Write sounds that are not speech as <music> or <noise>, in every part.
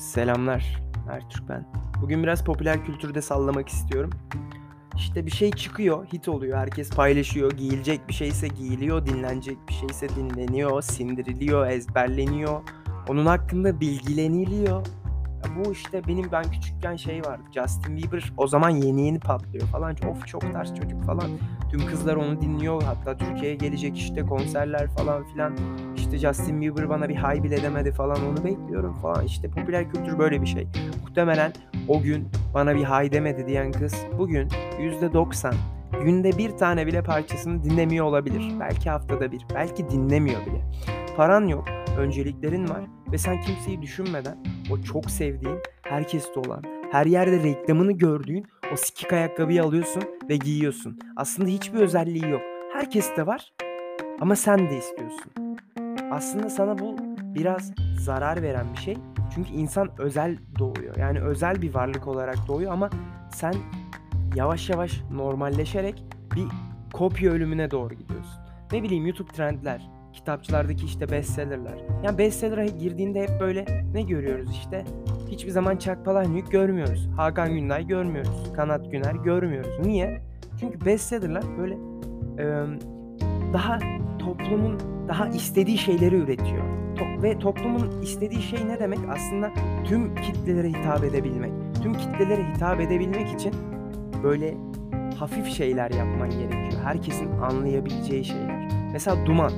Selamlar. Ertürk ben. Bugün biraz popüler kültürde sallamak istiyorum. İşte bir şey çıkıyor, hit oluyor, herkes paylaşıyor. Giyilecek bir şeyse giyiliyor, dinlenecek bir şeyse dinleniyor, sindiriliyor, ezberleniyor. Onun hakkında bilgileniliyor. Bu işte benim ben küçükken şey vardı. Justin Bieber o zaman yeni yeni patlıyor falan. Of çok ters çocuk falan. Tüm kızlar onu dinliyor. Hatta Türkiye'ye gelecek işte konserler falan filan. İşte Justin Bieber bana bir hay bile demedi falan onu bekliyorum falan. İşte popüler kültür böyle bir şey. Muhtemelen o gün bana bir hay demedi diyen kız bugün %90 günde bir tane bile parçasını dinlemiyor olabilir. Belki haftada bir. Belki dinlemiyor bile. Paran yok, önceliklerin var ve sen kimseyi düşünmeden o çok sevdiğin, herkeste olan, her yerde reklamını gördüğün o sikik ayakkabıyı alıyorsun ve giyiyorsun. Aslında hiçbir özelliği yok. Herkeste var ama sen de istiyorsun. Aslında sana bu biraz zarar veren bir şey. Çünkü insan özel doğuyor. Yani özel bir varlık olarak doğuyor ama sen yavaş yavaş normalleşerek bir kopya ölümüne doğru gidiyorsun. Ne bileyim YouTube trendler, kitapçılardaki işte bestsellerler. Yani bestseller'a girdiğinde hep böyle ne görüyoruz işte? Hiçbir zaman Chuck Palahniuk görmüyoruz. Hakan Günday görmüyoruz. Kanat Güner görmüyoruz. Niye? Çünkü bestsellerlar böyle e, daha toplumun daha istediği şeyleri üretiyor. To- ve toplumun istediği şey ne demek? Aslında tüm kitlelere hitap edebilmek. Tüm kitlelere hitap edebilmek için böyle hafif şeyler yapman gerekiyor. Herkesin anlayabileceği şeyler. Mesela Duman.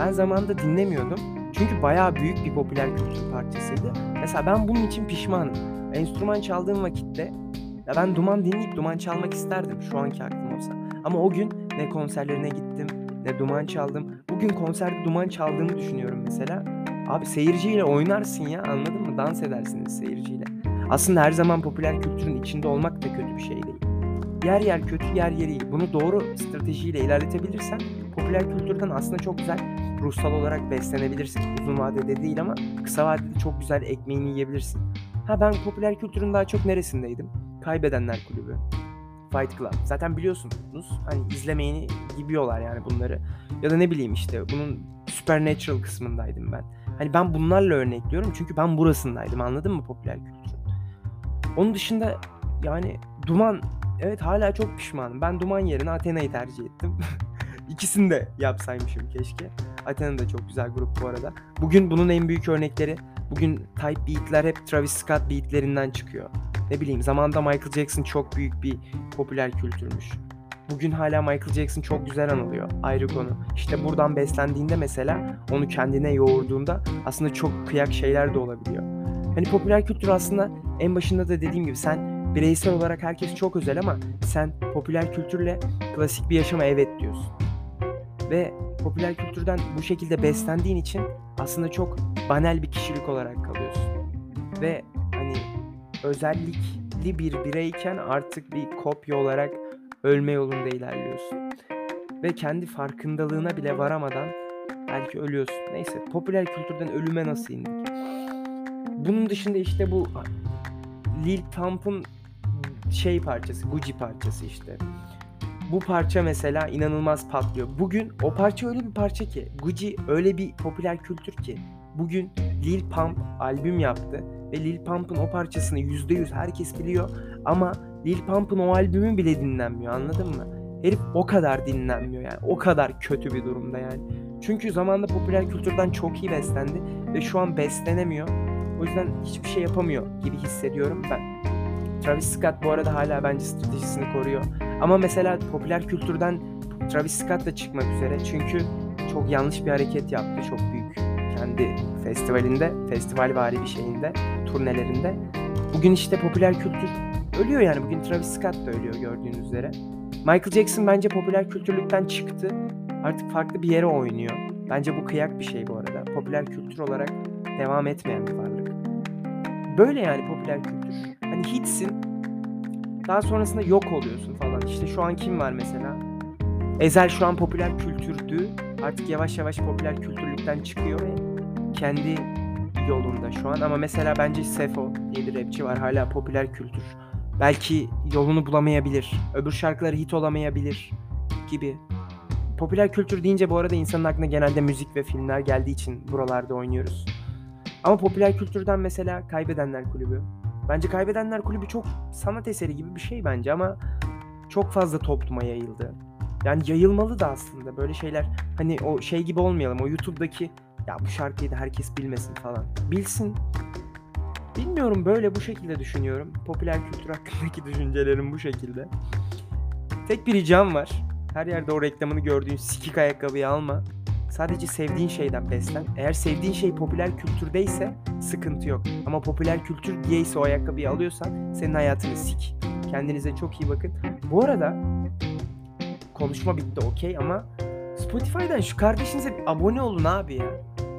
Ben zamanında dinlemiyordum. Çünkü bayağı büyük bir popüler kültür parçasıydı. Mesela ben bunun için pişmanım. Enstrüman çaldığım vakitte ya ben Duman dinleyip Duman çalmak isterdim şu anki aklım olsa. Ama o gün ne konserlerine gittim ne Duman çaldım. Bugün konserde Duman çaldığımı düşünüyorum mesela. Abi seyirciyle oynarsın ya anladın mı? Dans edersiniz seyirciyle. Aslında her zaman popüler kültürün içinde olmak da kötü bir şey değil. Yer yer kötü, yer yer iyi. Bunu doğru stratejiyle ilerletebilirsen popüler kültürden aslında çok güzel ruhsal olarak beslenebilirsin. Uzun vadede değil ama kısa vadede çok güzel ekmeğini yiyebilirsin. Ha ben popüler kültürün daha çok neresindeydim? Kaybedenler Kulübü. Fight Club. Zaten biliyorsunuz hani izlemeyeni gibiyorlar yani bunları. Ya da ne bileyim işte bunun Supernatural kısmındaydım ben. Hani ben bunlarla örnekliyorum çünkü ben burasındaydım anladın mı popüler kültürün? Onun dışında yani Duman evet hala çok pişmanım. Ben Duman yerine Athena'yı tercih ettim. <laughs> İkisini de yapsaymışım keşke. Athena da çok güzel grup bu arada. Bugün bunun en büyük örnekleri bugün type beatler hep Travis Scott beatlerinden çıkıyor. Ne bileyim zamanında Michael Jackson çok büyük bir popüler kültürmüş. Bugün hala Michael Jackson çok güzel anılıyor. Ayrı konu. İşte buradan beslendiğinde mesela onu kendine yoğurduğunda aslında çok kıyak şeyler de olabiliyor. Hani popüler kültür aslında en başında da dediğim gibi sen bireysel olarak herkes çok özel ama sen popüler kültürle klasik bir yaşama evet diyorsun. Ve popüler kültürden bu şekilde beslendiğin için aslında çok banal bir kişilik olarak kalıyorsun. Ve hani özellikli bir bireyken artık bir kopya olarak ölme yolunda ilerliyorsun. Ve kendi farkındalığına bile varamadan belki ölüyorsun. Neyse popüler kültürden ölüme nasıl indik? Bunun dışında işte bu Lil Pump'ın şey parçası, Gucci parçası işte. Bu parça mesela inanılmaz patlıyor. Bugün o parça öyle bir parça ki, Gucci öyle bir popüler kültür ki. Bugün Lil Pump albüm yaptı ve Lil Pump'ın o parçasını %100 herkes biliyor ama Lil Pump'ın o albümü bile dinlenmiyor anladın mı? Herif o kadar dinlenmiyor yani o kadar kötü bir durumda yani. Çünkü zamanında popüler kültürden çok iyi beslendi ve şu an beslenemiyor. O yüzden hiçbir şey yapamıyor gibi hissediyorum ben. Travis Scott bu arada hala bence stratejisini koruyor. Ama mesela popüler kültürden Travis Scott da çıkmak üzere. Çünkü çok yanlış bir hareket yaptı. Çok büyük kendi festivalinde, festival vari bir şeyinde, turnelerinde. Bugün işte popüler kültür ölüyor yani. Bugün Travis Scott da ölüyor gördüğünüz üzere. Michael Jackson bence popüler kültürlükten çıktı. Artık farklı bir yere oynuyor. Bence bu kıyak bir şey bu arada. Popüler kültür olarak devam etmeyen bir varlık. Böyle yani popüler kültür. Hani hitsin. Daha sonrasında yok oluyorsun falan. İşte şu an kim var mesela? Ezel şu an popüler kültürdü. Artık yavaş yavaş popüler kültürlükten çıkıyor ve kendi yolunda şu an. Ama mesela bence Sefo diye bir rapçi var. Hala popüler kültür. Belki yolunu bulamayabilir. Öbür şarkıları hit olamayabilir gibi. Popüler kültür deyince bu arada insanın aklına genelde müzik ve filmler geldiği için buralarda oynuyoruz. Ama popüler kültürden mesela Kaybedenler Kulübü. Bence Kaybedenler Kulübü çok sanat eseri gibi bir şey bence ama çok fazla topluma yayıldı. Yani yayılmalı da aslında böyle şeyler hani o şey gibi olmayalım o YouTube'daki ya bu şarkıyı da herkes bilmesin falan. Bilsin. Bilmiyorum böyle bu şekilde düşünüyorum. Popüler kültür hakkındaki <laughs> düşüncelerim bu şekilde. Tek bir ricam var. Her yerde o reklamını gördüğün sikik ayakkabıyı alma. Sadece sevdiğin şeyden beslen. Eğer sevdiğin şey popüler kültürdeyse sıkıntı yok. Ama popüler kültür diyeyse o ayakkabıyı alıyorsan senin hayatını sik. Kendinize çok iyi bakın. Bu arada konuşma bitti okey ama Spotify'dan şu kardeşinize bir abone olun abi ya.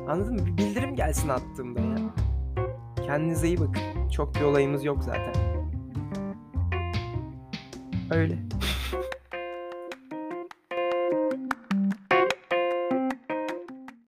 Anladın mı? Bir bildirim gelsin attığımda ya. Kendinize iyi bakın. Çok bir olayımız yok zaten. Öyle.